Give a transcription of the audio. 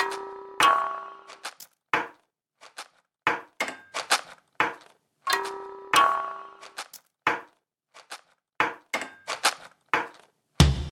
you.